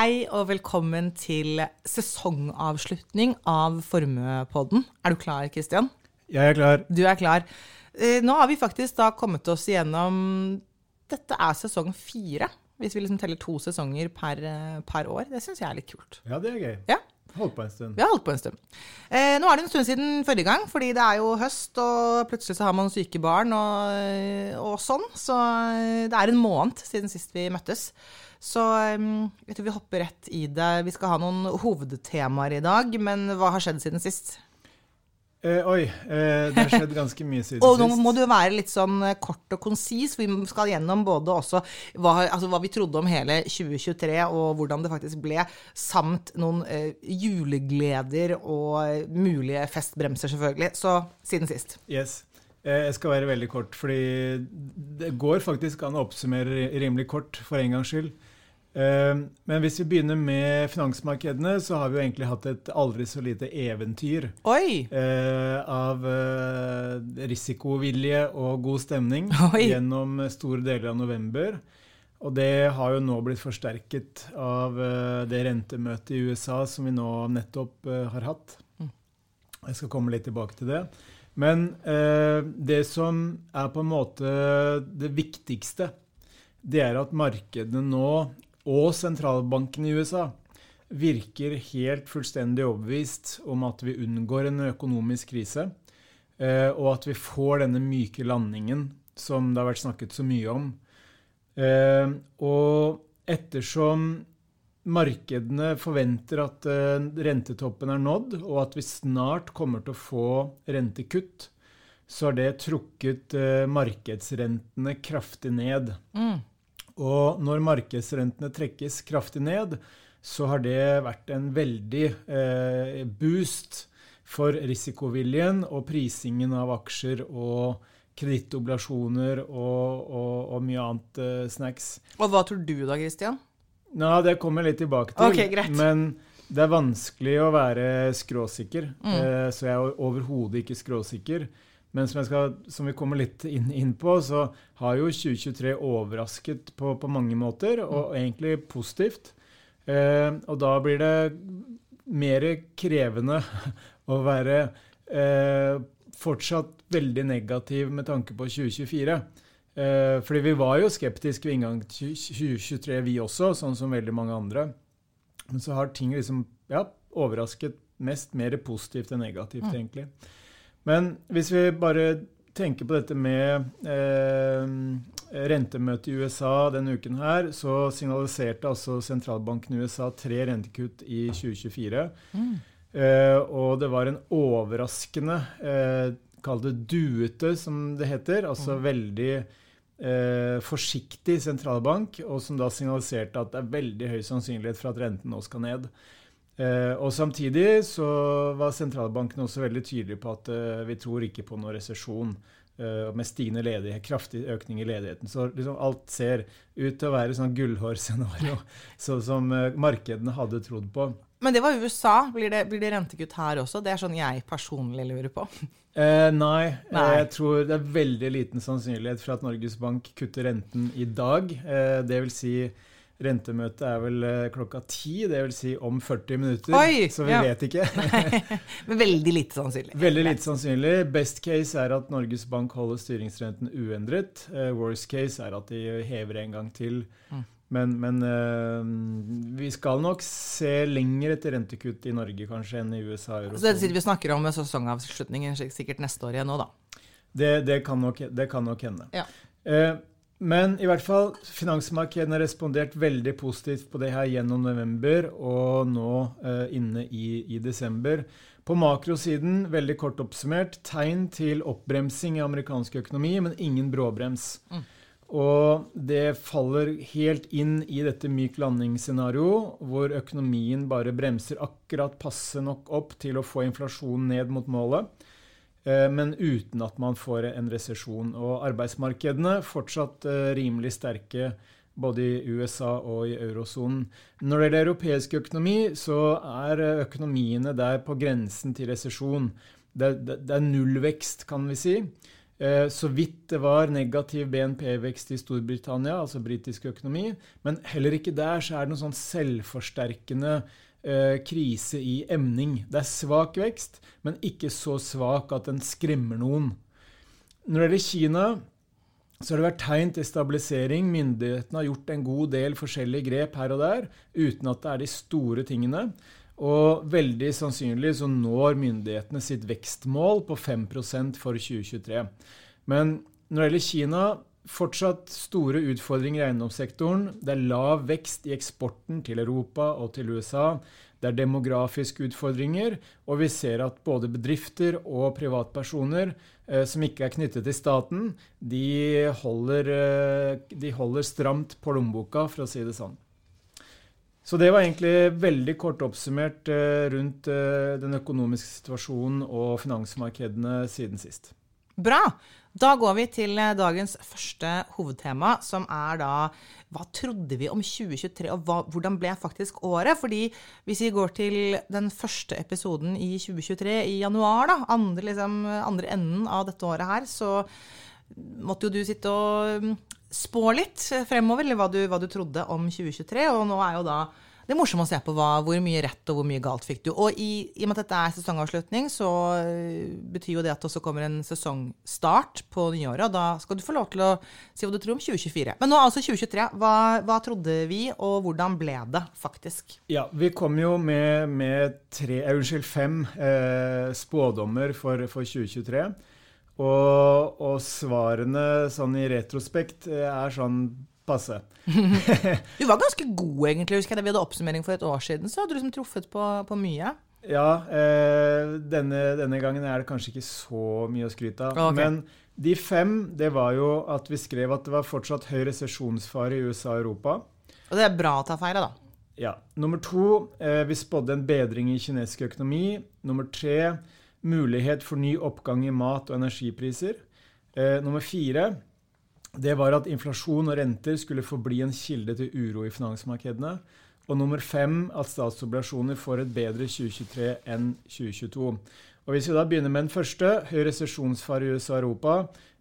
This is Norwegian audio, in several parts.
Hei og velkommen til sesongavslutning av Formuepodden. Er du klar, Kristian? Jeg er klar. Du er klar. Eh, Nå har vi faktisk da kommet oss igjennom Dette er sesong fire. Hvis vi liksom teller to sesonger per, eh, per år. Det syns jeg er litt kult. Ja, det er gøy. Ja, Holdt på en stund. Vi har holdt på en stund. Eh, nå er det en stund siden forrige gang, fordi det er jo høst, og plutselig så har man syke barn og, og sånn. Så eh, det er en måned siden sist vi møttes. Så jeg tror vi hopper rett i det. Vi skal ha noen hovedtemaer i dag, men hva har skjedd siden sist? Eh, oi, eh, det har skjedd ganske mye siden Og nå må du være litt sånn eh, kort og konsis. Vi skal gjennom både også hva, altså hva vi trodde om hele 2023, og hvordan det faktisk ble, samt noen eh, julegleder og eh, mulige festbremser, selvfølgelig. Så siden sist. Yes. Eh, jeg skal være veldig kort, fordi det går faktisk an å oppsummere rimelig kort for en gangs skyld. Eh, men hvis vi begynner med finansmarkedene, så har vi jo egentlig hatt et aldri så lite eventyr Oi! eh, av eh, risikovilje og god stemning Oi. gjennom store deler av november. Og det har jo nå blitt forsterket av eh, det rentemøtet i USA som vi nå nettopp eh, har hatt. Mm. Jeg skal komme litt tilbake til det. Men det som er på en måte det viktigste, det er at markedene nå, og sentralbanken i USA, virker helt fullstendig overbevist om at vi unngår en økonomisk krise, eh, og at vi får denne myke landingen som det har vært snakket så mye om. Eh, og ettersom markedene forventer at eh, rentetoppen er nådd, og at vi snart kommer til å få rentekutt, så har det trukket markedsrentene kraftig ned. Mm. Og når markedsrentene trekkes kraftig ned, så har det vært en veldig eh, boost for risikoviljen og prisingen av aksjer og kredittobligasjoner og, og, og mye annet eh, snacks. Og hva tror du da, Christian? Nå, det kommer jeg litt tilbake til. Okay, greit. Men det er vanskelig å være skråsikker. Mm. Eh, så jeg er overhodet ikke skråsikker. Men som, skal, som vi kommer litt inn, inn på, så har jo 2023 overrasket på, på mange måter, og egentlig positivt. Eh, og da blir det mer krevende å være eh, fortsatt veldig negativ med tanke på 2024. Eh, fordi vi var jo skeptiske ved inngang til 2023, vi også, sånn som veldig mange andre. Men så har ting liksom ja, overrasket mest mer positivt enn negativt, egentlig. Men hvis vi bare tenker på dette med eh, rentemøtet i USA denne uken her, så signaliserte altså sentralbanken i USA tre rentekutt i 2024. Mm. Eh, og det var en overraskende, eh, kall det duete, som det heter. Altså veldig eh, forsiktig sentralbank, og som da signaliserte at det er veldig høy sannsynlighet for at renten nå skal ned. Eh, og Samtidig så var sentralbanken også veldig tydelig på at eh, vi tror ikke på noen resesjon eh, med stigende ledighet, kraftig økning i ledigheten. Så liksom alt ser ut til å være sånn gullhårscenario, sånn som eh, markedene hadde trodd på. Men det var USA. Blir det, blir det rentekutt her også? Det er sånn jeg personlig lurer på. Eh, nei, Nei. Jeg tror det er veldig liten sannsynlighet for at Norges Bank kutter renten i dag. Eh, det vil si rentemøtet er vel eh, klokka ti, det vil si om 40 minutter. Oi, så vi ja. vet ikke. Men veldig lite sannsynlig. Veldig lite sannsynlig. Best case er at Norges Bank holder styringsrenten uendret. Eh, worst case er at de hever en gang til. Mm. Men, men øh, vi skal nok se lenger etter rentekutt i Norge kanskje enn i USA. Så det eurosonen. sitter vi snakker om sesongavslutningen sikkert neste år igjen nå, da. Det, det, kan nok, det kan nok hende. Ja. Eh, men i hvert fall, finansmarkedene har respondert veldig positivt på det her gjennom november og nå eh, inne i, i desember. På makrosiden, veldig kort oppsummert, tegn til oppbremsing i amerikansk økonomi, men ingen bråbrems. Mm. Og det faller helt inn i dette myk landingsscenario, hvor økonomien bare bremser akkurat passe nok opp til å få inflasjonen ned mot målet. Eh, Men uten at man får en resesjon. Og arbeidsmarkedene fortsatt eh, rimelig sterke både i USA og i eurosonen. Når det gjelder europeisk økonomi, så er eh, økonomiene der på grensen til resesjon. Det, det, det er nullvekst, kan vi si. Så vidt det var negativ BNP-vekst i Storbritannia, altså britisk økonomi. Men heller ikke der så er det noen sånn selvforsterkende krise i emning. Det er svak vekst, men ikke så svak at den skremmer noen. Når det gjelder Kina, så har det vært tegn til stabilisering. Myndighetene har gjort en god del forskjellige grep her og der, uten at det er de store tingene. Og veldig sannsynlig så når myndighetene sitt vekstmål på 5% for 2023. Men når det gjelder Kina, fortsatt store utfordringer i eiendomssektoren. Det er lav vekst i eksporten til Europa og til USA. Det er demografiske utfordringer, og vi ser at både bedrifter og privatpersoner eh, som ikke er knyttet til staten, de holder, eh, de holder stramt på lommeboka, for å si det sånn. Så det var egentlig veldig kort oppsummert eh, rundt eh, den økonomiske situasjonen og finansmarkedene siden sist. Bra. Da går vi til eh, dagens første hovedtema, som er da hva trodde vi om 2023, og hva, hvordan ble faktisk året? Fordi hvis vi går til den første episoden i 2023 i januar, da, andre, liksom, andre enden av dette året her, så måtte jo du sitte og mm, spå litt fremover, eller hva du, hva du, trodde om 2023. Og nå er jo da det morsomme å se på var hvor mye rett og hvor mye galt fikk du. Og i, i og med at dette er sesongavslutning, så øh, betyr jo det at det også kommer en sesongstart på nyåret. Og da skal du få lov til å si hva du tror om 2024. Men nå altså 2023. Hva, hva trodde vi, og hvordan ble det faktisk? Ja, vi kom jo med, med tre, eh, unnskyld, fem eh, spådommer for, for 2023. Og, og, svarene sånn i retrospekt eh, er sånn passe. du var ganske god, egentlig. husker jeg. Da vi hadde oppsummering for et år siden, så hadde du liksom truffet på, på mye. Ja, eh, denne, denne, gangen er det kanskje ikke så mye å skryte av. Okay. Men de fem, det var jo at vi skrev at det var fortsatt høy resesjonsfare i USA og Europa. Og det er bra å ta feil av, da. Ja. Nummer to, eh, vi spådde en bedring i kinesisk økonomi. Nummer tre, mulighet for ny oppgang i mat- og energipriser. Eh, nummer fire det var at inflasjon og renter skulle forbli en kilde til uro i finansmarkedene. Og nummer fem at statsobligasjoner får et bedre 2023 enn 2022. Og Hvis vi da begynner med den første, høy resesjonsfare i USA og Europa.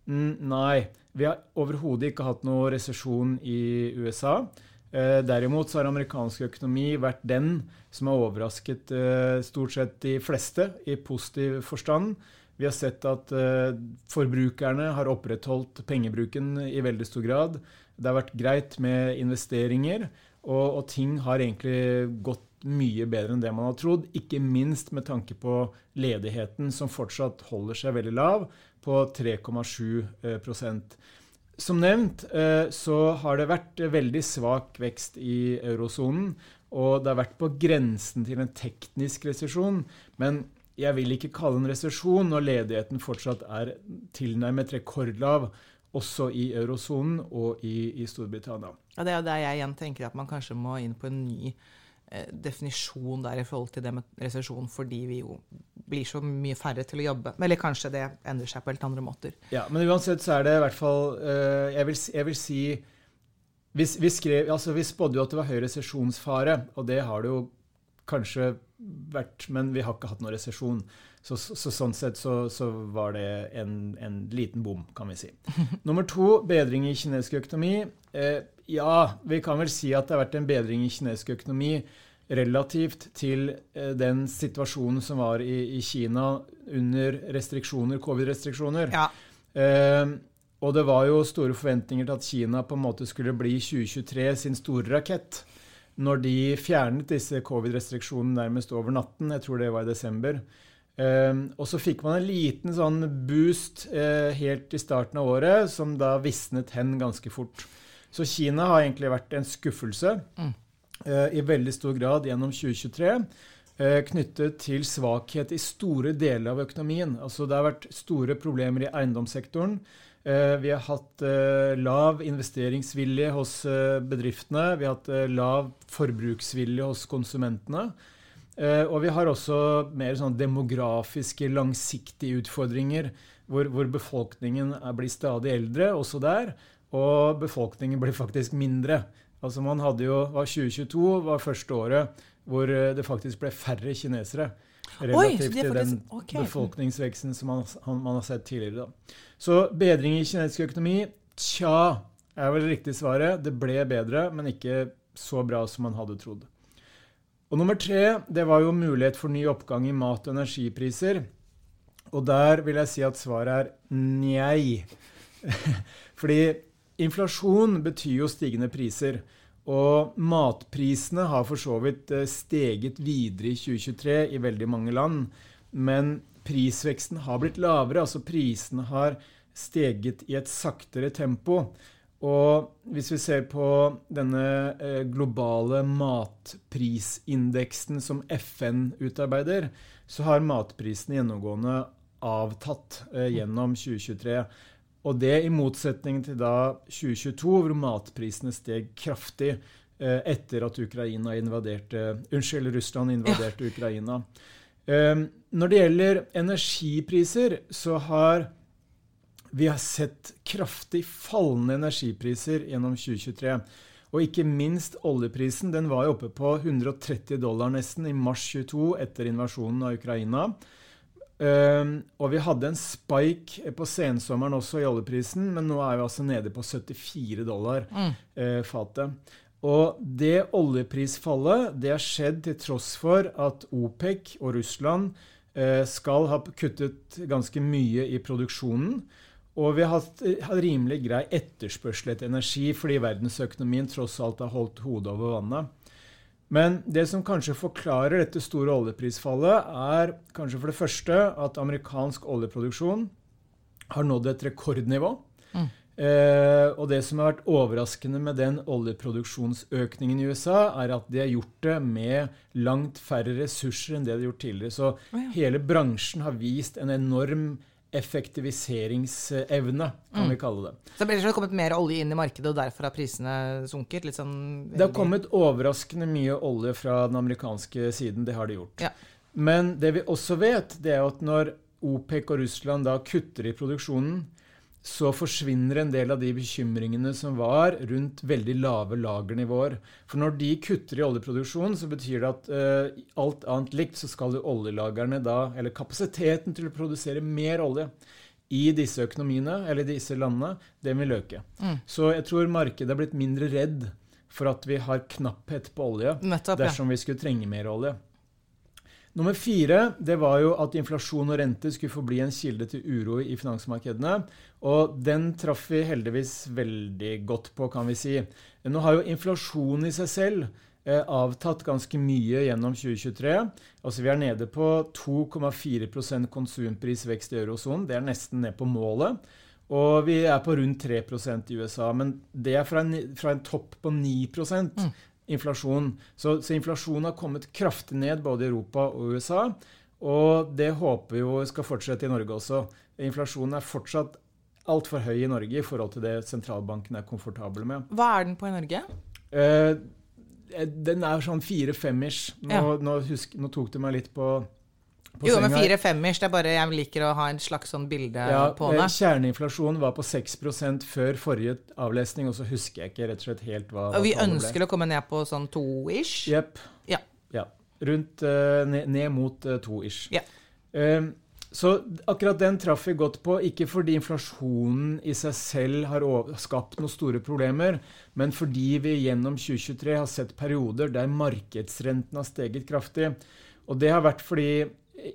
Nei, vi har overhodet ikke hatt noe resesjon i USA. Eh, derimot så har amerikansk økonomi vært den som har overrasket eh, stort sett de fleste i positiv forstand. Vi har sett at eh, forbrukerne har opprettholdt pengebruken i veldig stor grad. Det har vært greit med investeringer, og, og ting har egentlig gått mye bedre enn det man har trodd. Ikke minst med tanke på ledigheten, som fortsatt holder seg veldig lav, på 3,7% som nevnt eh, så har det vært veldig svak vekst i eurosonen. Og det har vært på grensen til en teknisk resesjon. Men jeg vil ikke kalle en resesjon når ledigheten fortsatt er tilnærmet rekordlav. Også i eurosonen og i, i Storbritannia. Ja, det er jo der jeg igjen tenker at man kanskje må inn på en ny Eh, definisjon der i forhold til det med resesjon, fordi vi jo blir så mye færre til å jobbe. Eller kanskje det endrer seg på helt andre måter. Ja, Men uansett så er det i hvert fall uh, jeg, vil, jeg, vil, si vi, vi, skrev, altså vi spådde jo at det var høy resesjonsfare, og det har det jo kanskje vært, men vi har ikke hatt noen resesjon. Så, så, så, sånn sett så, så var det en, en, liten bom, kan vi si. Nummer to, bedring i kinesisk økonomi. Eh, ja, vi kan vel si at det har vært en bedring i kinesisk økonomi relativt til eh, den situasjonen som var i, i Kina under restriksjoner, covid-restriksjoner. Ja. Eh, og det var jo store forventninger til at Kina på en måte skulle bli 2023 sin store rakett. Når de fjernet disse covid-restriksjonene nærmest over natten, jeg tror det var i desember. Eh, og så fikk man en liten sånn boost eh, helt i starten av året, som da visnet hen ganske fort. Så Kina har egentlig vært en skuffelse mm. uh, i veldig stor grad gjennom 2023. Uh, knyttet til svakhet i store deler av økonomien. Altså Det har vært store problemer i eiendomssektoren. Uh, vi har hatt lav investeringsvilje hos bedriftene. Vi har hatt lav forbruksvilje hos konsumentene. og vi har også mer sånn demografiske, langsiktige utfordringer, hvor, hvor befolkningen blir stadig eldre, også der. Og befolkningen blir faktisk mindre. Altså man hadde jo, var 2022 var første året hvor eh, det faktisk ble færre kinesere. Relativt til den okay. befolkningsveksten som man, man, har sett tidligere. Da. Så bedring i kinesisk økonomi, tja, er vel riktig svaret. Det ble bedre, men ikke så bra som man hadde trodd. Og nummer tre, det var jo mulighet for ny oppgang i mat- og energipriser. Og der vil jeg si at svaret er njei. Fordi inflasjon betyr jo stigende priser. Og matprisene har for så vidt eh, steget videre i 2023 i veldig mange land. Men prisveksten har blitt lavere. Altså prisene har steget i et saktere tempo. Og hvis vi ser på denne eh, globale matprisindeksen som FN utarbeider, så har matprisene gjennomgående avtatt eh, gjennom 2023. Og det i motsetning til da 2022, hvor matprisene steg kraftig eh, etter at Ukraina invaderte, unnskyld, Russland invaderte ja. Ukraina. Eh, når det gjelder energipriser, så har vi har sett kraftig fallende energipriser gjennom 2023. Og ikke minst oljeprisen. Den var jo oppe på 130 dollar nesten i mars 22 etter invasjonen av Ukraina. Um, og vi hadde en spike på sensommeren også i oljeprisen, men nå er vi altså nede på 74 dollar mm. uh, fatet. Og det oljeprisfallet det har skjedd til tross for at OPEC og Russland uh, skal ha kuttet ganske mye i produksjonen. Og vi har hatt, hatt rimelig grei etterspørsel etter energi fordi verdensøkonomien tross alt har holdt hodet over vannet. Men det som kanskje forklarer dette store oljeprisfallet, er kanskje for det første at amerikansk oljeproduksjon har nådd et rekordnivå. Mm. Eh, og det som har vært overraskende med den oljeproduksjonsøkningen i USA, er at de har gjort det med langt færre ressurser enn det de har gjort tidligere. Så oh, ja. hele bransjen har vist en enorm effektiviseringsevne, kan mm. vi kalle det. Så det har kommet mer olje inn i markedet, og derfor har prisene sunket? Sånn det har kommet overraskende mye olje fra den amerikanske siden. Det har det gjort. Ja. Men det vi også vet, det er at når OPEC og Russland da kutter i produksjonen, så forsvinner en del av de bekymringene som var rundt veldig lave lagernivåer. For når de kutter i oljeproduksjonen, så betyr det at uh, alt annet likt, så skal jo oljelagrene da, eller kapasiteten til å produsere mer olje i disse økonomiene, eller disse landene, den vil øke. Mm. Så jeg tror markedet er blitt mindre redd for at vi har knapphet på olje Nettopp, dersom ja. vi skulle trenge mer olje. Nummer fire det var jo at inflasjon og rente skulle forbli en kilde til uro i finansmarkedene. Og den traff vi heldigvis veldig godt på, kan vi si. Nå har jo inflasjonen i seg selv eh, avtatt ganske mye gjennom 2023. Altså Vi er nede på 2,4% konsumprisvekst i eurosonen. Det er nesten ned på målet. Og vi er på rundt 3 i USA. Men det er fra en, fra en topp på 9 mm inflasjon. Så, så inflasjonen har kommet kraftig ned både i Europa og USA. Og det håper vi skal fortsette i Norge også. Inflasjonen er fortsatt altfor høy i Norge i forhold til det sentralbanken er komfortable med. Hva er den på i Norge? Eh, den er sånn fire-fem-ish. Nå, ja. nå, nå, tok det meg litt på jo, men fire-femmers, det er bare jeg liker å ha en slags sånn bilde ja, på det. Kjerneinflasjonen var på 6% før forrige avlesning, og så husker jeg ikke rett og slett helt hva Og vi ønsker å komme ned på sånn to-ish? Jepp. Ja. ja. Rundt uh, ned, ned, mot uh, to-ish. Ja. Um, så akkurat den traff vi godt på, ikke fordi inflasjonen i seg selv har skapt noen store problemer, men fordi vi gjennom 2023 har sett perioder der markedsrenten har steget kraftig. Og det har vært fordi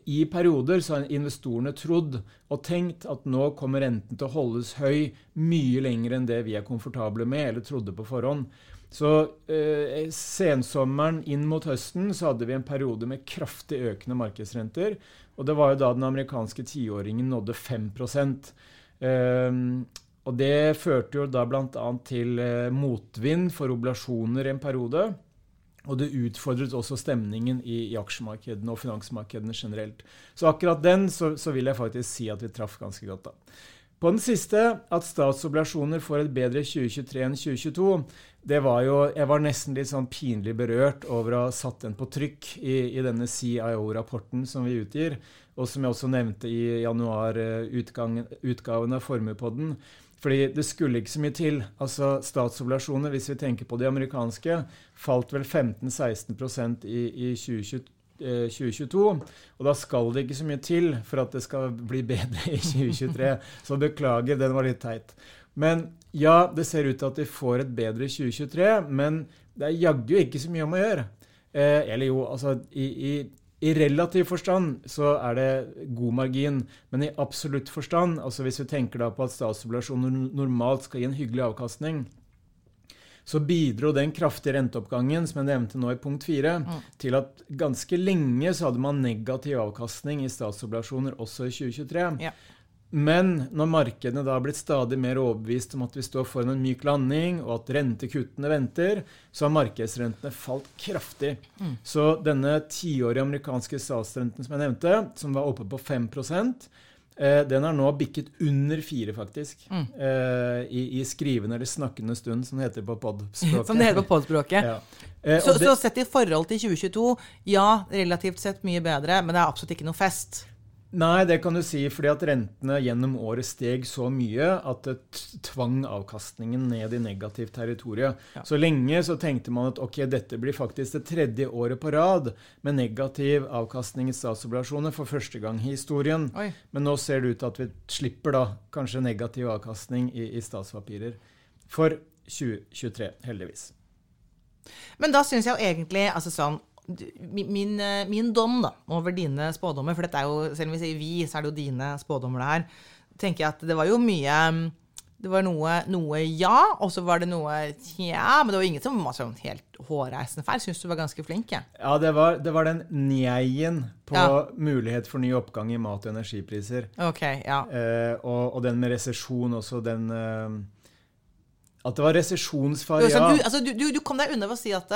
i perioder så har investorene trodd og tenkt at nå kommer renten til å holdes høy mye lenger enn det vi er komfortable med eller trodde på forhånd. Så eh, sensommeren inn mot høsten så hadde vi en periode med kraftig økende markedsrenter. Og det var jo da den amerikanske tiåringen nådde 5 eh, Og det førte jo da bl.a. til eh, motvind for oblasjoner en periode. Og det utfordret også stemningen i, i, aksjemarkedene og finansmarkedene generelt. Så akkurat den så, så, vil jeg faktisk si at vi traff ganske godt. da. På den siste, at statsobligasjoner får et bedre 2023 enn 2022, det var jo Jeg var nesten litt sånn pinlig berørt over å ha satt den på trykk i, i denne CIO-rapporten som vi utgir, og som jeg også nevnte i januar-utgaven eh, av Formuepodden. Fordi det skulle ikke så mye til. Altså Statsobligasjoner, hvis vi tenker på de amerikanske, falt vel 15-16% i, i 2022 eh, 2022. Og da skal det ikke så mye til for at det skal bli bedre i 2023. Så beklager, den var litt teit. Men ja, det ser ut til at de får et bedre 2023, men det er jaggu ikke så mye om å gjøre. Eh, eller jo, altså i, i, i, relativ forstand så er det god margin, men i absolutt forstand, altså hvis vi tenker da på at statsobligasjoner normalt skal gi en hyggelig avkastning, så bidro den kraftige renteoppgangen som jeg nevnte nå i punkt 4, mm. til at ganske lenge så hadde man negativ avkastning i statsobligasjoner også i 2023. Ja. Men når markedene da har blitt stadig mer overbevist om at vi står foran en myk landing, og at rentekuttene venter, så har markedsrentene falt kraftig. Mm. Så denne tiårige amerikanske statsrenten som jeg nevnte, som var oppe på 5 eh, den har nå bikket under 4, faktisk. Mm. Eh, i, i, skrivende eller snakkende stund, som det heter på podspråket. som det heter på podspråket. ja. eh, så, det, så sett i forhold til 2022, ja, relativt sett mye bedre, men det er absolutt ikke noe fest. Nei, det kan du si, fordi at rentene gjennom året steg så mye at det tvang avkastningen ned i negativt territorium. Ja. Så lenge så tenkte man at ok, dette blir faktisk det tredje året på rad med negativ avkastning i statsobligasjoner for første gang i historien. Oi. Men nå ser det ut til at vi slipper da kanskje negativ avkastning i, i statspapirer for 2023, heldigvis. Men da syns jeg jo egentlig altså sånn min, eh, min, dom da, over dine spådommer, for dette er jo, selv om vi sier vi, så er det jo dine spådommer det her, tenker jeg at det var jo mye Det var noe, noe ja, og så var det noe tja, men det var ingen som var sånn helt hårreisende feil. Syns du var ganske flink. Jeg. Ja, det var, det var den njeien på ja. mulighet for ny oppgang i mat- og energipriser. Ok, ja. Eh, og, og, den med resesjon også, den eh, at det var resesjonsfare, ja. Du, altså, du, du, kom deg unna ved å si at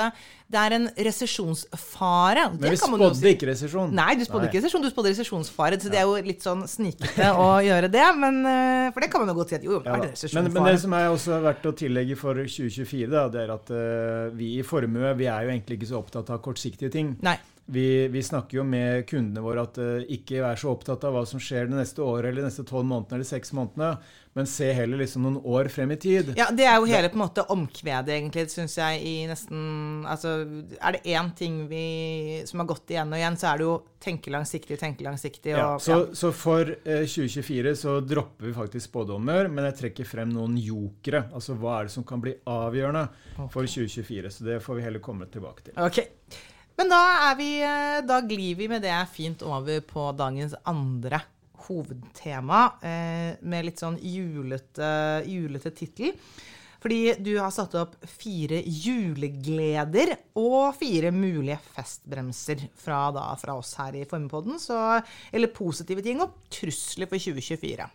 det er en resesjonsfare. Men vi spådde si. ikke resesjon. Nei, du spådde ikke resesjon, du spådde resesjonsfare. Så det er jo litt sånn snikete å gjøre det. Men, eh, for det kan man jo godt si at jo, ja, er det resesjonsfare. Men, men, det som er også verdt å tillegge for 2024, da, det er at uh, vi i Formue vi er jo egentlig ikke så opptatt av kortsiktige ting. Nei. Vi, vi, snakker jo med kundene våre at uh, ikke vær så opptatt av hva som skjer det neste året eller de neste tolv månedene eller seks månedene, men se heller liksom noen år frem i tid. Ja, Det er jo hele på en måte omkvedet, egentlig, syns jeg, i nesten Altså, er det én ting vi, som har gått igjen og igjen, så er det jo tenke langsiktig, tenke langsiktig. Og, ja, så, ja. så, for uh, eh, 2024 så dropper vi faktisk spådommer, men jeg trekker frem noen jokere. Altså hva er det som kan bli avgjørende for 2024? Så det får vi heller komme tilbake til. Okay. Men da, vi, eh, da glir vi med det fint over på dagens andre hovedtema, eh, med litt sånn julete, julete tittel. Fordi du har satt opp fire julegleder og fire mulige festbremser fra, da, fra oss her i Formepodden. eller positive ting og trusler for 2024.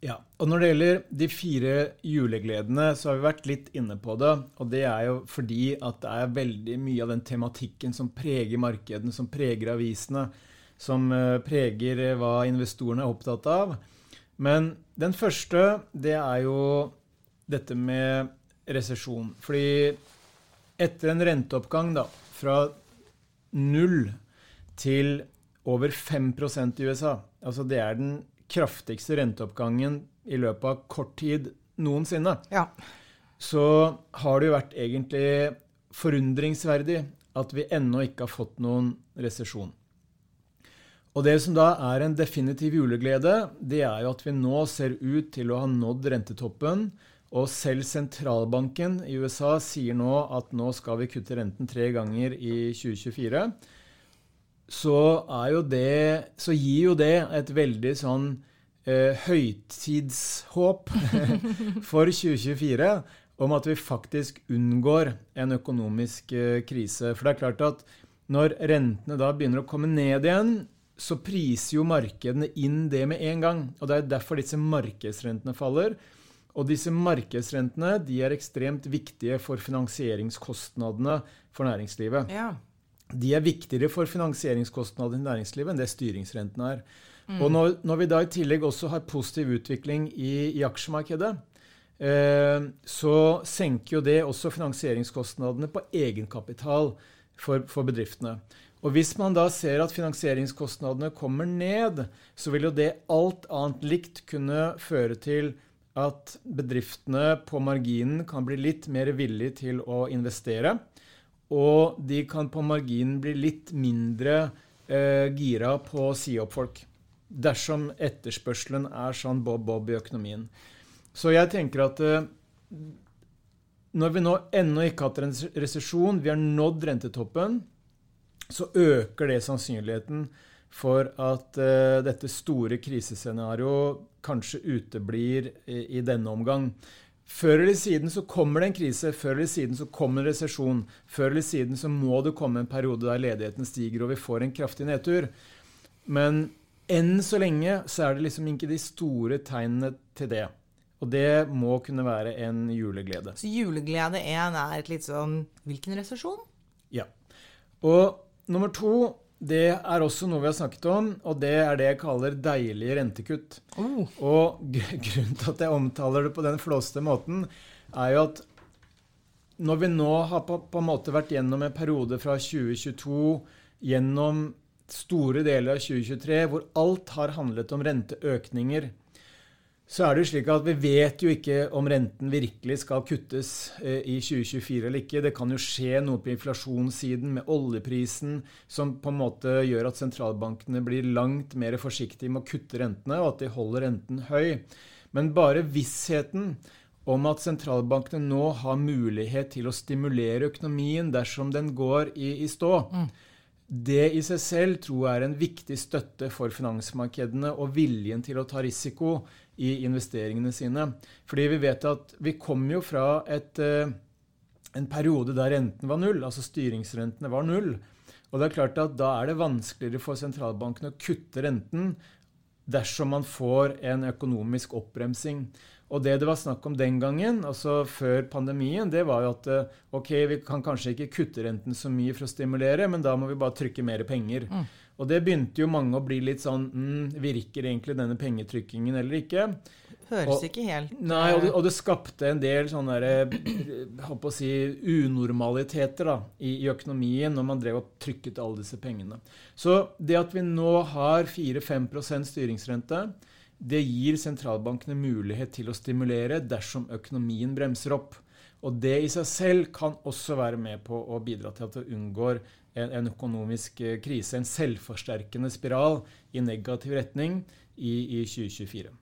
Ja, og Når det gjelder de fire julegledene, så har vi vært litt inne på det. Og det er jo fordi at det er veldig mye av den tematikken som preger markedene, som preger avisene, som eh, preger eh, hva investorene er opptatt av. Men den første, det er jo dette med resesjon. Fordi etter en renteoppgang da, fra null til over 5 i USA, altså det er den kraftigste renteoppgangen i løpet av kort tid noensinne, ja. så har det jo vært egentlig forundringsverdig at vi ennå ikke har fått noen resesjon. Og det som da er en definitiv juleglede, det er jo at vi nå ser ut til å ha nådd rentetoppen. Og selv sentralbanken i USA sier nå at nå skal vi kutte renten tre ganger i 2024 så, det, så gir jo det et veldig sånn eh, høytidshåp for 2024 om at vi faktisk unngår en økonomisk eh, krise. For det er klart at når rentene da begynner å komme ned igjen, så priser jo markedene inn det med en gang. Og det er derfor disse markedsrentene faller. Og disse markedsrentene de er ekstremt viktige for finansieringskostnadene for næringslivet. Ja de er viktigere for finansieringskostnadene i næringslivet enn det styringsrentene er. Mm. Og når, når, vi da i tillegg også har positiv utvikling i, i aksjemarkedet, eh, så senker jo det også finansieringskostnadene på egenkapital for, for bedriftene. Og hvis man da ser at finansieringskostnadene kommer ned, så vil jo det alt annet likt kunne føre til at bedriftene på marginen kan bli litt mer villige til å investere. Og de kan på marginen bli litt mindre eh, gira på å si opp folk. Dersom etterspørselen er sånn bob-bob i økonomien. Så jeg tenker at eh, når vi nå ennå ikke har hatt en resesjon, vi har nådd rentetoppen, så øker det sannsynligheten for at uh, dette store krisescenarioet kanskje uteblir i, i, denne omgang. Før eller siden så kommer det en krise, før eller siden så kommer en resesjon. Før eller siden så må det komme en periode der ledigheten stiger og vi får en kraftig nedtur. Men enn så lenge så er det liksom ikke de store tegnene til det. Og det må kunne være en juleglede. Så juleglede én er et litt sånn Hvilken resesjon? Ja. Og nummer to, det er også noe vi har snakket om, og det er det jeg kaller deilige rentekutt. Oh. Og grunnen til at jeg omtaler det på den flåste måten, er jo at når vi nå har på, på en måte vært gjennom en periode fra 2022 gjennom store deler av 2023 hvor alt har handlet om renteøkninger så er det jo slik at vi vet jo ikke om renten virkelig skal kuttes eh, i 2024 eller ikke. Det kan jo skje noe på inflasjonssiden med oljeprisen som på en måte gjør at sentralbankene blir langt mer forsiktige med å kutte rentene, og at de holder renten høy. Men bare vissheten om at sentralbankene nå har mulighet til å stimulere økonomien dersom den går i, i stå, mm. Det i seg selv tror jeg er en viktig støtte for finansmarkedene og viljen til å ta risiko i investeringene sine. Fordi vi vet at vi kommer jo fra et, eh, en periode der renten var null, altså styringsrentene var null. Og det er klart at da er det vanskeligere for sentralbanken å kutte renten dersom man får en økonomisk oppbremsing. Og det det var snakk om den gangen, altså før pandemien, det var jo at eh, ok, vi kan kanskje ikke kutte renten så mye for å stimulere, men da må vi bare trykke mer penger. Mm. Og det begynte jo mange å bli litt sånn mm, Virker egentlig denne pengetrykkingen eller ikke? Høres og, ikke helt Nei, og det, og det, skapte en del sånne der, si, unormaliteter da, i, i, økonomien når man drev og trykket alle disse pengene. Så det at vi nå har 4-5% styringsrente, det gir sentralbankene mulighet til å stimulere dersom økonomien bremser opp. Og det i seg selv kan også være med på å bidra til at det unngår en, en, økonomisk eh, krise, en selvforsterkende spiral i negativ retning i, i, 2024.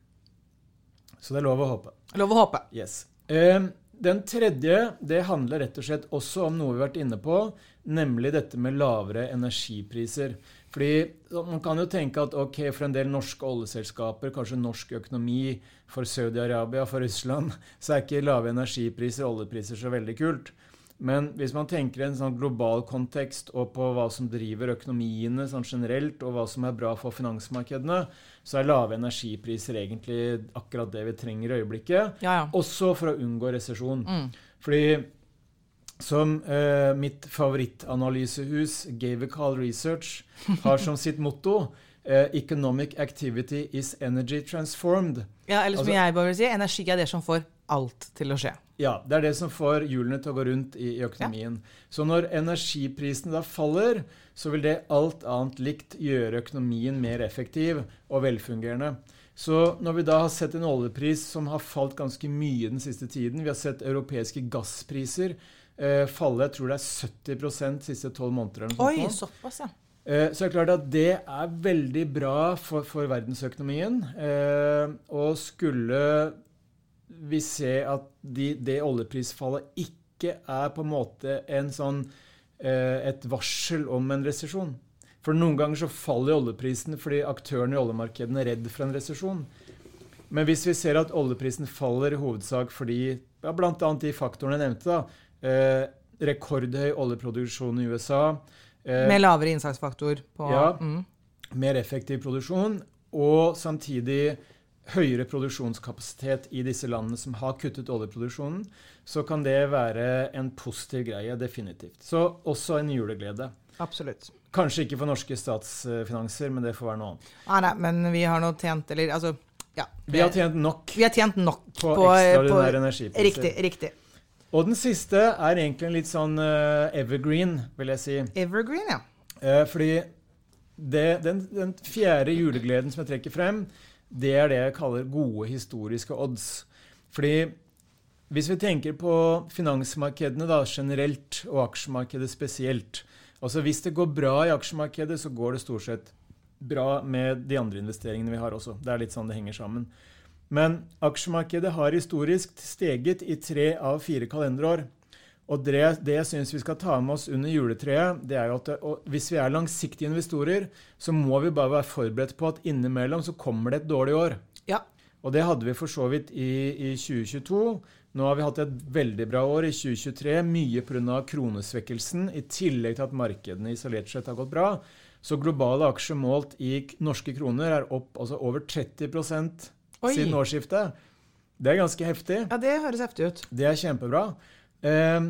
Så det er lov å håpe. Lov å håpe. Yes. Eh, den tredje det handler rett og slett også om noe vi har vært inne på, nemlig dette med lavere energipriser. Fordi Man kan jo tenke at ok, for en del norske oljeselskaper, kanskje norsk økonomi, for Saudi-Arabia, for Russland, så er ikke lave energipriser og oljepriser så veldig kult. Men hvis man tenker i en sånn global kontekst og på hva som driver økonomiene sånn generelt, og hva som er bra for finansmarkedene, så er lave energipriser egentlig akkurat det vi trenger i øyeblikket. Ja, ja. Også for å unngå resesjon. Mm. Fordi som eh, mitt favorittanalysehus, Gavical Research, har som sitt motto eh, 'Economic activity is energy transformed'. Ja, eller som altså, jeg bare vil si, energi er det som får alt til å skje. Ja, det er det som får hjulene til å gå rundt i, i økonomien. Ja. Så når energiprisene da faller, så vil det alt annet likt gjøre økonomien mer effektiv og velfungerende. Så når vi da har sett en oljepris som har falt ganske mye den siste tiden, vi har sett europeiske gasspriser eh, falle jeg tror det er 70 de siste tolv måneder. Oi, såpass, ja. Eh, så det er klart at det er veldig bra for, for verdensøkonomien. Eh, og skulle vi ser at de, det oljeprisfallet ikke er på en måte en sånn, eh, et varsel om en resesjon. For noen ganger så faller oljeprisen fordi aktørene i oljemarkedene er redd for en resesjon. Men hvis vi ser at oljeprisen faller i hovedsak fordi ja, bl.a. de faktorene jeg nevnte, da, eh, rekordhøy oljeproduksjon i USA eh, Med lavere innsatsfaktor på Ja. Mm. Mer effektiv produksjon, og samtidig høyere produksjonskapasitet i disse landene som har kuttet oljeproduksjonen, så kan det være en positiv greie, definitivt. Så også en juleglede. Absolutt. Kanskje ikke for norske statsfinanser, men det får være noe annet. Nei, nei, men vi har nå tjent Eller altså ja. Vi har tjent nok. Vi har tjent nok på, på ekstraordinære energipriser. Riktig. riktig. Og den siste er egentlig en litt sånn uh, evergreen, vil jeg si. Evergreen, ja. Uh, fordi det, den, den, fjerde julegleden som jeg trekker frem, det er det jeg kaller gode historiske odds. Fordi hvis vi tenker på finansmarkedene da, generelt, og aksjemarkedet spesielt altså Hvis det går bra i aksjemarkedet, så går det stort sett bra med de andre investeringene vi har også. Det er litt sånn det henger sammen. Men aksjemarkedet har historisk steget i tre av fire kalenderår. Og det, det jeg syns vi skal ta med oss under juletreet, det er jo at hvis vi er langsiktige investorer, så må vi bare være forberedt på at innimellom så kommer det et dårlig år. Ja. Og det hadde vi for så vidt i, i 2022. Nå har vi hatt et veldig bra år i 2023, mye pga. kronesvekkelsen, i tillegg til at markedene isolert sett har gått bra. Så globale aksjer målt i norske kroner er opp altså over 30 Oi. siden årsskiftet. Det er ganske heftig. ja, det høres heftig ut. Det er kjempebra. Eh,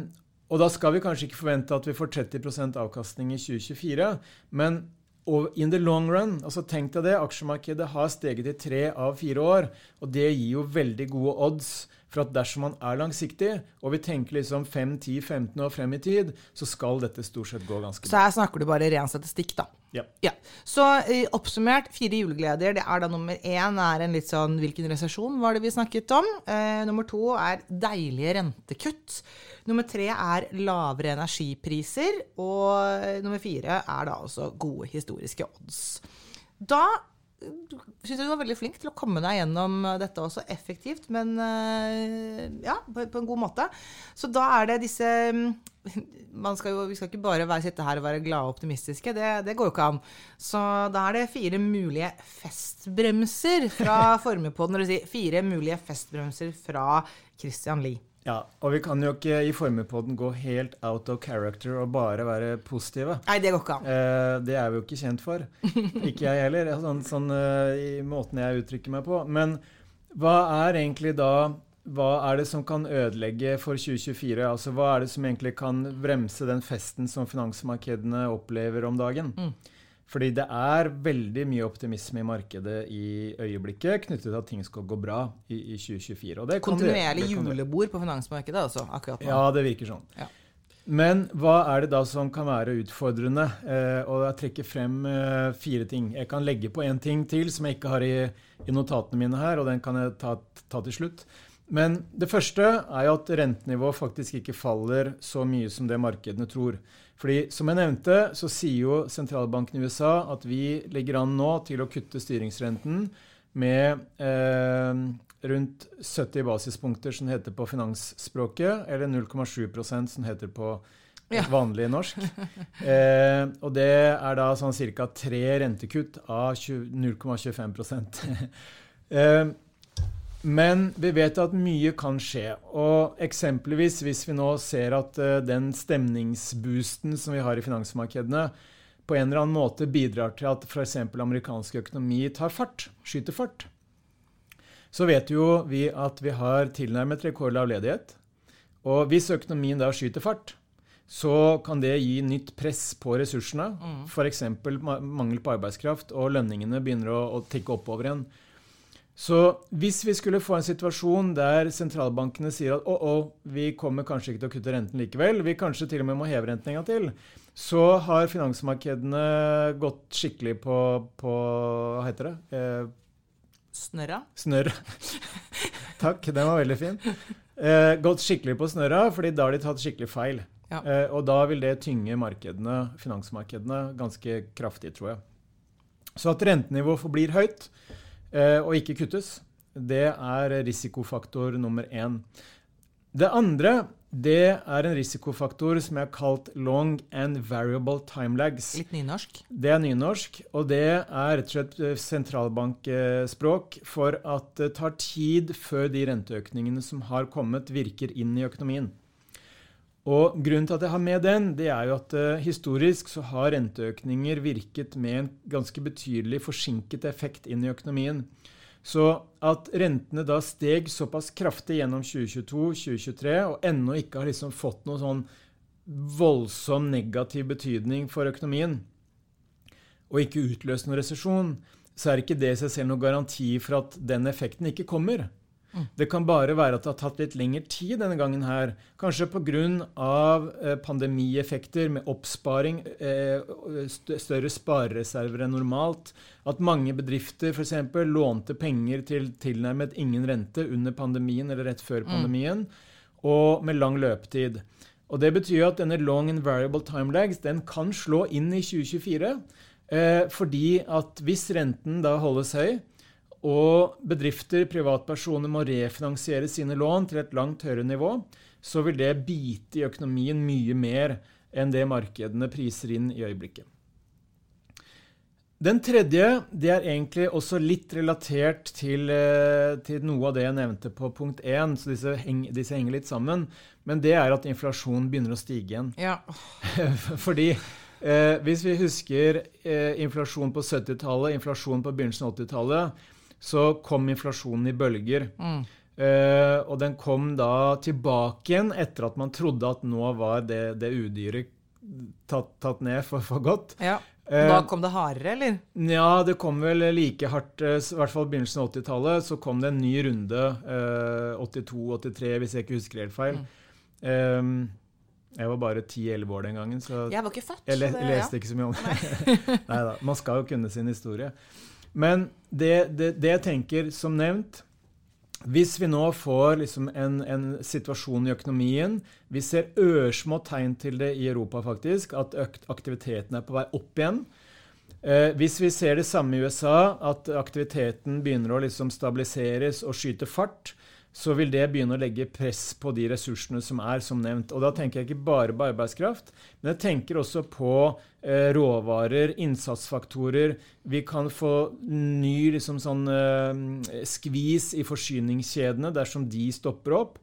og da skal vi kanskje ikke forvente at vi får 30% avkastning i 2024. Men in the long run, altså tenk deg det, aksjemarkedet har steget i tre av fire år. Og det gir jo veldig gode odds for at dersom man er langsiktig, og vi tenker liksom 5-10-15 år frem i tid, så skal dette stort sett gå ganske bra. Så her snakker du bare ren statistikk, da. Ja. Ja. Så eh, oppsummert, fire julegleder. Det er da nummer én er en litt sånn Hvilken resesjon var det vi snakket om? Eh, nummer to er deilige rentekutt. Nummer tre er lavere energipriser. Og eh, nummer fire er da altså gode historiske odds. Da syns jeg du var veldig flink til å komme deg gjennom dette også effektivt, men eh, ja, på, en god måte. Så da er det disse man skal jo, Vi skal ikke bare være, sitte her og være glade og optimistiske. Det, det går jo ikke an. Så da er det fire mulige festbremser fra Formuepodden. Dvs. si fire mulige festbremser fra Christian Lie. Ja, og vi kan jo ikke i Formuepodden gå helt out of character og bare være positive. Nei, det går ikke an. Eh, det er vi jo ikke kjent for. Ikke jeg heller, sånn, sånn eh, i måten jeg uttrykker meg på. Men hva er egentlig da hva er det som kan ødelegge for 2024? Altså, hva er det som egentlig kan bremse den festen som finansmarkedene opplever om dagen? Mm. Fordi det er veldig mye optimisme i markedet i øyeblikket knyttet til at ting skal gå bra i, i 2024. Og det Kontinuerlig julebord på finansmarkedet altså, akkurat nå. Ja, det virker sånn. Ja. Men hva er det da som kan være utfordrende? Eh, og jeg trekker frem eh, fire ting. Jeg kan legge på en ting til som jeg ikke har i, i notatene mine her, og den kan jeg ta, ta til slutt. Men det første er jo at rentenivået faktisk ikke faller så mye som det markedene tror. Fordi som jeg nevnte, så sier jo sentralbanken i USA at vi ligger an nå til å kutte styringsrenten med eh, rundt 70 basispunkter, som heter på finansspråket, eller 0,7% som heter på Ja. vanlig norsk. Eh, og det er da sånn ca. tre rentekutt av 20 0,25 eh, men vi vet at mye kan skje. Og eksempelvis hvis vi nå ser at eh, den stemningsboosten som vi har i finansmarkedene, på en eller annen måte bidrar til at f.eks. amerikansk økonomi tar fart, skyter fart, så vet jo vi at vi har tilnærmet rekordlav ledighet. Og hvis økonomien da skyter fart, så kan det gi nytt press på ressursene. Mm. F.eks. mangel på arbeidskraft, og lønningene begynner å, å tikke oppover igjen. Så hvis vi skulle få en situasjon der sentralbankene sier at å, oh, vi kommer kanskje ikke til å kutte renten likevel, vi kanskje til og med må heve renten en gang til, så har finansmarkedene gått skikkelig på, på Hva heter det? Eh, Snørra? snørr. Takk, den var veldig fin. Eh, gått skikkelig på snørra, fordi da har de tatt skikkelig feil. Ja. Eh, og da vil det tynge markedene, finansmarkedene ganske kraftig, tror jeg. Så at rentenivået forblir høyt og ikke kuttes, det er risikofaktor nummer én. Det andre det er en risikofaktor som jeg har kalt long and variable time lags. Litt nynorsk. Det er nynorsk, og det er rett og slett eh, sentralbankspråk for at det tar tid før de renteøkningene som har kommet, virker inn i økonomien. Og Grunnen til at jeg har med den, det er jo at uh, historisk så har renteøkninger virket med en ganske betydelig forsinket effekt inn i økonomien. Så at rentene da steg såpass kraftig gjennom 2022-2023 og ennå ikke har liksom fått noen sånn voldsom negativ betydning for økonomien, og ikke utløst noen resesjon, så er ikke det i seg selv noen garanti for at den effekten ikke kommer. Det kan bare være at det har tatt litt lengre tid denne gangen her. Kanskje pga. Eh, pandemieffekter med oppsparing, eh, større sparereserver enn normalt. At mange bedrifter f.eks. lånte penger til tilnærmet ingen rente under pandemien eller rett før pandemien. og med lang løpetid. Og Det betyr at denne long and variable time lags den kan slå inn i 2024. Eh, fordi at hvis renten da holdes høy, og bedrifter, privatpersoner, må refinansiere sine lån til et langt høyere nivå, så vil det bite i økonomien mye mer enn det markedene priser inn i øyeblikket. Den tredje det er egentlig også litt relatert til, eh, til noe av det jeg nevnte på punkt 1, så disse, heng, disse, henger litt sammen. Men det er at inflasjonen begynner å stige igjen. Ja. Fordi eh, hvis vi husker eh, inflasjon på 70-tallet, inflasjon på begynnelsen av 80-tallet, så kom inflasjonen i bølger. Mm. Uh, og den kom da tilbake igjen etter at man trodde at nå var det, det udyret tatt, tatt, ned for, for godt. Ja. Da eh, kom det hardere, eller? Ja, det kom vel like hardt. Eh, I hvert fall begynnelsen av 80-tallet. Så kom det en ny runde. Eh, 82-83, hvis jeg ikke husker helt feil. Mm. Um, jeg var bare 10-11 år den gangen. Så jeg var ikke født. Jeg le leste ja. ikke så mye om det. Nei da. Man skal jo kunne sin historie. Men det, det, det jeg tenker, som nevnt hvis vi nå får liksom en, en, situasjon i økonomien Vi ser ørsmå tegn til det i Europa, faktisk, at aktiviteten er på vei opp igjen. Eh, hvis vi ser det samme i USA, at aktiviteten begynner å liksom stabiliseres og skyte fart, så vil det begynne å legge press på de ressursene som er, som nevnt. Og da tenker jeg ikke bare på arbeidskraft, men jeg tenker også på eh, råvarer, innsatsfaktorer. Vi kan få ny liksom sånn eh, skvis i forsyningskjedene dersom de stopper opp.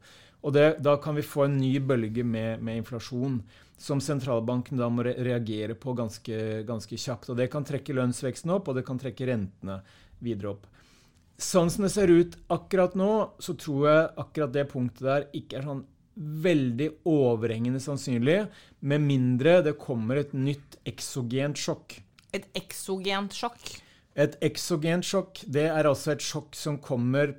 Og det, da kan vi få en ny bølge med, med, inflasjon som sentralbanken da må re reagere på ganske, ganske kjapt. Og det kan trekke lønnsveksten opp, og det kan trekke rentene videre opp. Sånn som det ser ut akkurat nå, så tror jeg akkurat det punktet der ikke er sånn veldig overhengende sannsynlig, med mindre det kommer et nytt eksogent sjokk. Et eksogent sjokk? Et eksogent sjokk det er altså et sjokk som kommer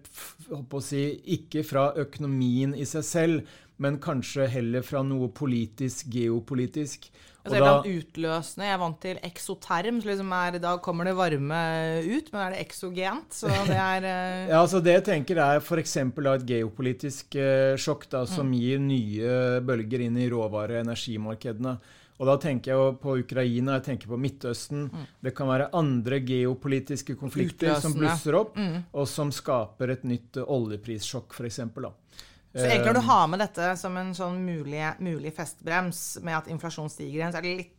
si, ikke fra økonomien i seg selv, men kanskje heller fra noe politisk, geopolitisk. Altså, da, utløsende. Jeg er vant til eksoterm, så liksom er, da kommer det varme ut. Men er det eksogent? Så det er uh... Ja, altså det jeg tenker er f.eks. et geopolitisk uh, sjokk da, som mm. gir nye bølger inn i råvare- og energimarkedene. Og da tenker jeg på Ukraina, jeg tenker på Midtøsten. Mm. Det kan være andre geopolitiske konflikter Utløsende. som blusser opp, mm. og som skaper et nytt oljeprissjokk, f.eks. Så egentlig når du har med dette som en sånn mulig, mulig festbrems med at inflasjon stiger igjen, så er det litt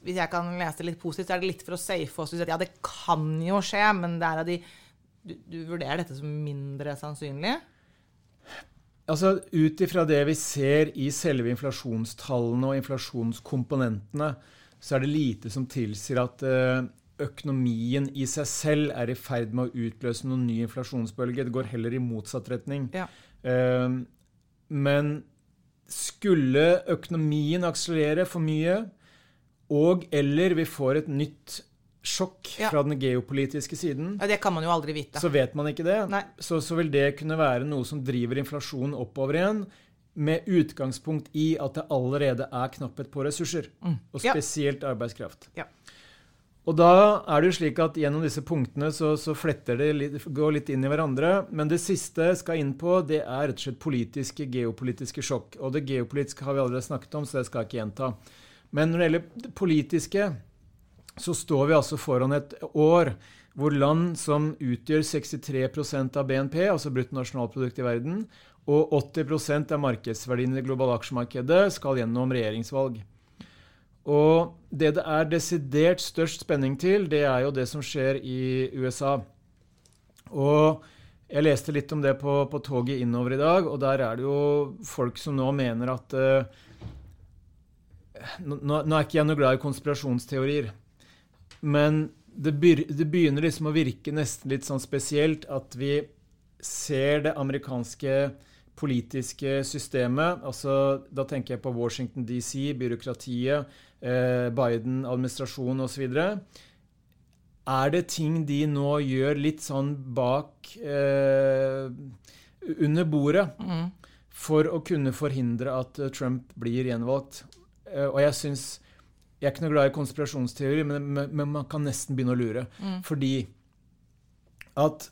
Hvis jeg kan lese det litt positivt, så er det litt for å safe oss. Ja, det kan jo skje, men det er av de du, du vurderer dette som mindre sannsynlig? Altså, Ut ifra det vi ser i selve inflasjonstallene og inflasjonskomponentene, så er det lite som tilsier at eh, økonomien i seg selv er i ferd med å utløse noen ny inflasjonsbølge. Det går heller i motsatt retning. Ja. Ehm, men skulle økonomien akselerere for mye, og eller vi får et nytt sjokk ja. fra den geopolitiske siden ja, Det kan man jo aldri vite. Så vet man ikke det. Så, så, vil det kunne være noe som driver inflasjonen oppover igjen, med utgangspunkt i at det allerede er knapphet på ressurser. Mm. Og spesielt ja. arbeidskraft. Ja. Og da er det jo slik at gjennom disse punktene så, så fletter det litt, går litt inn i hverandre. Men det siste jeg skal inn på, det er rett og slett politiske, geopolitiske sjokk. Og det geopolitiske har vi allerede snakket om, så det skal jeg ikke gjenta. Men når det gjelder det politiske, så står vi altså foran et år hvor land som utgjør 63% av BNP, altså bruttonasjonalprodukt i verden, og 80% av markedsverdien i det globale aksjemarkedet, skal gjennom regjeringsvalg. Og det det er desidert størst spenning til, det er jo det som skjer i USA. Og jeg leste litt om det på, på toget innover i dag, og der er det jo folk som nå mener at uh, nå, nå, er ikke jeg noe glad i konspirasjonsteorier, men det, begynner liksom å virke nesten litt sånn spesielt at vi ser det amerikanske politiske systemet. altså Da tenker jeg på Washington DC, byråkratiet, eh, Biden-administrasjonen osv. Er det ting de nå gjør litt sånn bak eh, under bordet mm. for å kunne forhindre at eh, Trump blir gjenvalgt? Eh, og jeg syns Jeg er ikke noe glad i konspirasjonsteorier, men, men, man kan nesten begynne å lure. Mm. Fordi at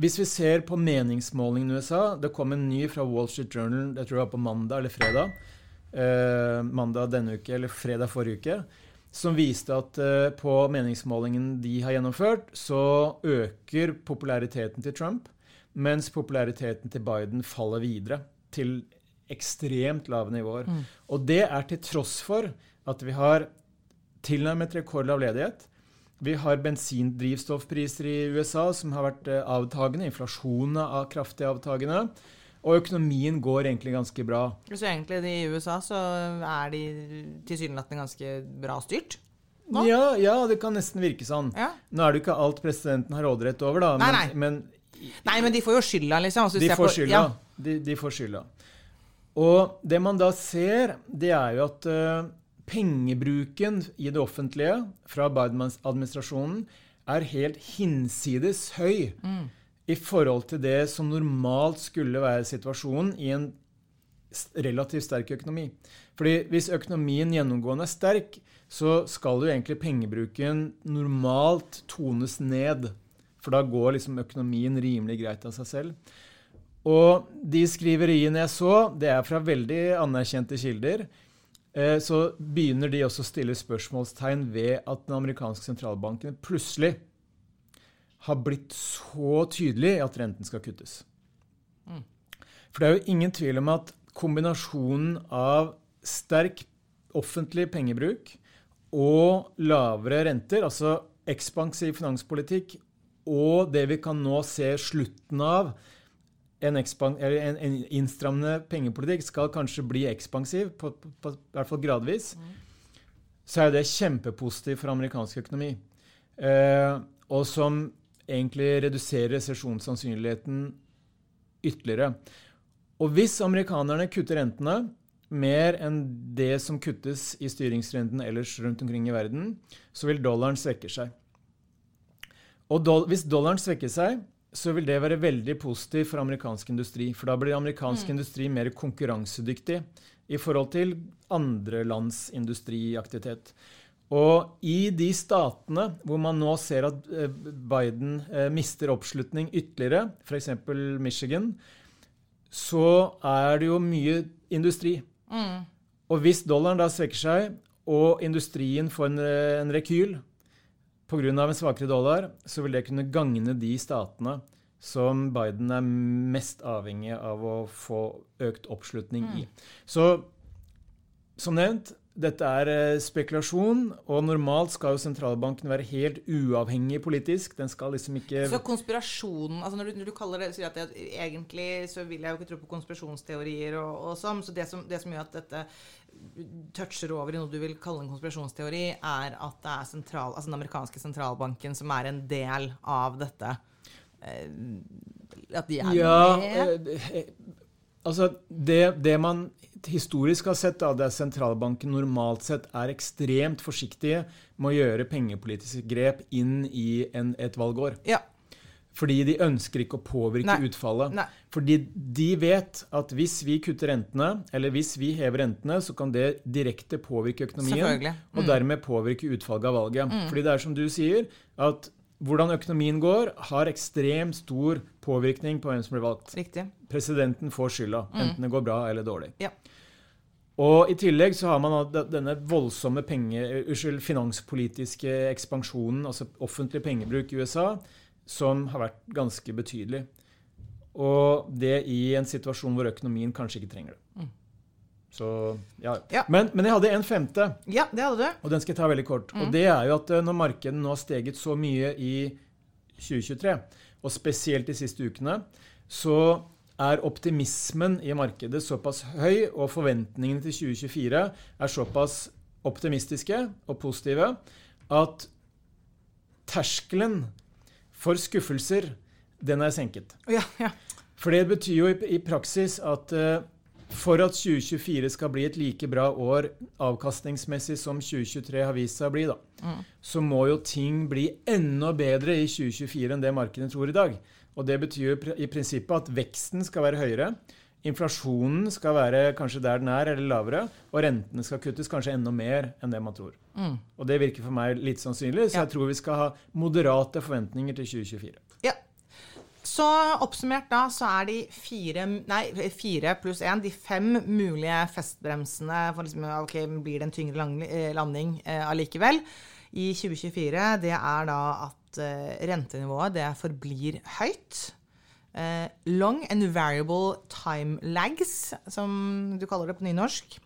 hvis vi ser på meningsmålingene i USA Det kom en ny fra Wall Street Journal jeg tror det var på mandag eller fredag. Eh, mandag denne uke eller fredag forrige uke. Som viste at eh, på meningsmålingen de har gjennomført, så øker populariteten til Trump, mens populariteten til Biden faller videre. Til ekstremt lave nivåer. Mm. Og det er til tross for at vi har tilnærmet rekordlav ledighet. Vi har bensindrivstoffpriser i USA som har vært eh, avtagende. Inflasjonen er kraftig avtagende. Og økonomien går egentlig ganske bra. Så egentlig i USA så er de tilsynelatende ganske bra styrt? Ja, ja, det kan nesten virke sånn. Ja. Nå er det jo ikke alt presidenten har råderett over, da. Men, nei, nei. Men, nei, men de får jo skylda, liksom. Altså, de, får skylda. Ja. De, de, får skylda. Og det man da ser, det er jo at uh, pengebruken i det offentlige fra Biden-administrasjonen er helt hinsides høy. Mm i forhold til det som normalt skulle være situasjonen i en relativt sterk økonomi. Fordi hvis økonomien gjennomgående er sterk, så skal jo egentlig pengebruken normalt tones ned. For da går liksom økonomien rimelig greit av seg selv. Og de skriveriene jeg så, det er fra veldig anerkjente kilder. Eh, så begynner de også å stille spørsmålstegn ved at den amerikanske sentralbanken plutselig har blitt så tydelig at renten skal kuttes. Mm. For det er jo ingen tvil om at kombinasjonen av sterk offentlig pengebruk og lavere renter, altså ekspansiv finanspolitikk, og det vi kan nå se slutten av, en, en, en innstrammende pengepolitikk skal kanskje bli ekspansiv, på, på, på, i hvert fall gradvis, mm. så er det kjempepositivt for amerikansk økonomi. Eh, og som egentlig reduserer resesjonssannsynligheten ytterligere. Og hvis amerikanerne kutter rentene mer enn det som kuttes i styringsrenten ellers rundt omkring i verden, så vil dollaren svekke seg. Og do hvis dollaren svekker seg, så vil det være veldig positivt for amerikansk industri. For da blir amerikansk mm. industri mer konkurransedyktig i forhold til andre lands industriaktivitet. Og i de statene hvor man nå ser at eh, Biden eh, mister oppslutning ytterligere, f.eks. Michigan, så er det jo mye industri. Mm. Og hvis dollaren da svekker seg, og industrien får en, eh, en rekyl pga. en svakere dollar, så vil det kunne gagne de statene som Biden er mest avhengig av å få økt oppslutning i. Mm. Så som nevnt, dette er eh, spekulasjon, og normalt skal jo sentralbanken være helt uavhengig politisk. Den skal liksom ikke Så konspirasjonen altså når du, når du kaller det, sier at det, Egentlig så vil jeg jo ikke tro på konspirasjonsteorier og, og sånn, så det som, det som, gjør at dette toucher over i noe du vil kalle en konspirasjonsteori, er at det er sentral, altså den amerikanske sentralbanken som er en del av dette. Eh, at de er ja, med? Eh, altså, det, det man historisk har sett da, der sentralbanken normalt sett er ekstremt forsiktige med å gjøre pengepolitiske grep inn i en, et valgår. Ja. Fordi de ønsker ikke å påvirke Nei. utfallet. Nei. Fordi de vet at hvis vi kutter rentene, eller hvis vi hever rentene, så kan det direkte påvirke økonomien. Mm. Og dermed påvirke utfallet av valget. Mm. Fordi det er som du sier, at hvordan økonomien går, har ekstremt stor påvirkning på hvem som blir valgt. Riktig. Presidenten får skylda, mm. enten det går bra eller dårlig. Ja. Og I tillegg så har man denne voldsomme penge, uskyld, finanspolitiske ekspansjonen, altså offentlig pengebruk i USA, som har vært ganske betydelig. Og det i en situasjon hvor økonomien kanskje ikke trenger det. Så, ja. ja. Men, men, jeg hadde en femte, Ja, det hadde du. og den skal jeg ta veldig kort. Mm. Og det er jo at eh, når markedet nå har steget så mye i 2023, og spesielt de siste ukene, så er optimismen i markedet såpass høy, og forventningene til 2024 er såpass optimistiske og positive, at terskelen for skuffelser, den er senket. Ja, ja. For det betyr jo i, i praksis at uh, for at 2024 skal bli et like bra år avkastningsmessig som 2023 har vist seg å bli, da, mm. så må jo ting bli enda bedre i 2024 enn det markedet tror i dag. Og Det betyr jo i prinsippet at veksten skal være høyere. Inflasjonen skal være kanskje der den er, eller lavere. Og rentene skal kuttes kanskje enda mer enn det man tror. Mm. Og Det virker for meg litt sannsynlig, så ja. jeg tror vi skal ha moderate forventninger til 2024. Så oppsummert da, så er de fire, nei, fire pluss én, de fem mulige festbremsene for liksom, ok, blir det en tyngre lang- eh, landing eh, allikevel i 2024, det er da at eh, rentenivået det forblir høyt. Eh, long and variable time lags, som du kaller det på nynorsk.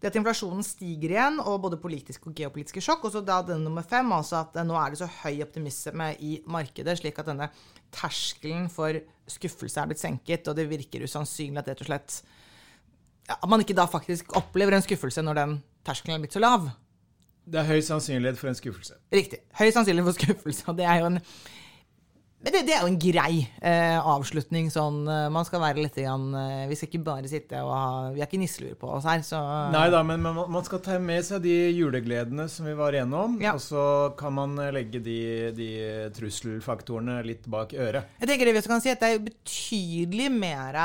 Det at inflasjonen stiger igjen, og både politiske og geopolitiske sjokk. Og så da den nummer fem, altså at eh, nå er det så høy optimisme i markedet, slik at denne terskelen for skuffelse er blitt senket, og det virker usannsynlig at rett og slett At man ikke da faktisk opplever en skuffelse når den terskelen er blitt så lav. Det er høy sannsynlighet for en skuffelse. Riktig. Høy sannsynlighet for skuffelse. Og det er jo en det, det, er jo en grei eh, avslutning. sånn, eh, Man skal være litt grann, eh, Vi skal ikke bare sitte og ha Vi har ikke nisseluer på oss her, så Nei da, men man, man skal ta med seg de julegledene som vi var igjennom. Ja. Og så kan man eh, legge de, de trusselfaktorene litt bak øret. Jeg tenker det vi kan si at det er betydelig mer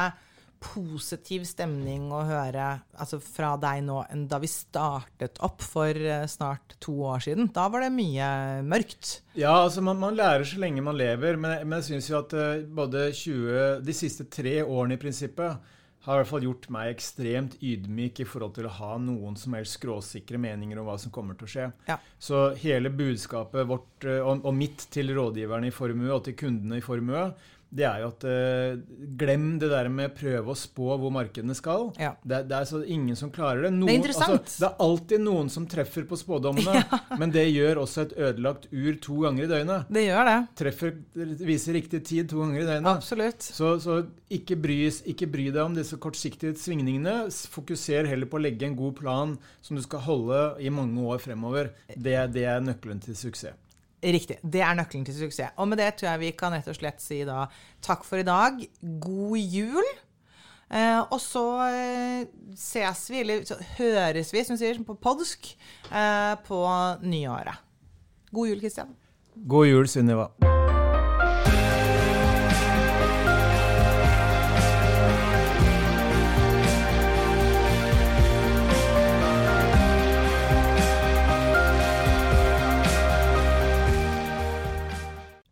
positiv stemning å høre altså fra deg nå enn da vi startet opp for eh, snart to år siden. Da var det mye mørkt. Ja, altså man, man lærer så lenge man lever, men, men jeg syns jo at eh, både 20, de siste tre årene i prinsippet har i hvert fall gjort meg ekstremt ydmyk i forhold til å ha noen som helst skråsikre meninger om hva som kommer til å skje. Ja. Så hele budskapet vårt eh, og, og mitt til rådgiverne i Formue og til kundene i Formue, det er jo at uh, glem det der med prøve å spå hvor markedene skal. Ja. Det, det er så ingen som klarer det. Noen, Det er interessant. Altså, det er alltid noen som treffer på spådommene, men det gjør også et ødelagt ur to ganger i døgnet. Det gjør det. Treffer, viser riktig tid to ganger i døgnet. Absolutt. Så, så ikke, bry, ikke bry deg om disse kortsiktige svingningene. Fokuser heller på å legge en god plan som du skal holde i mange år fremover. Det, det er nøkkelen til suksess. Riktig. Det er nøkkelen til suksess. Og med det tror jeg vi kan rett og slett si da takk for i dag. God jul. Eh, og så eh, ses vi, eller så høres vi, som sier, på podsk eh, på nyåret. God jul, Kristian. God jul, Sunniva.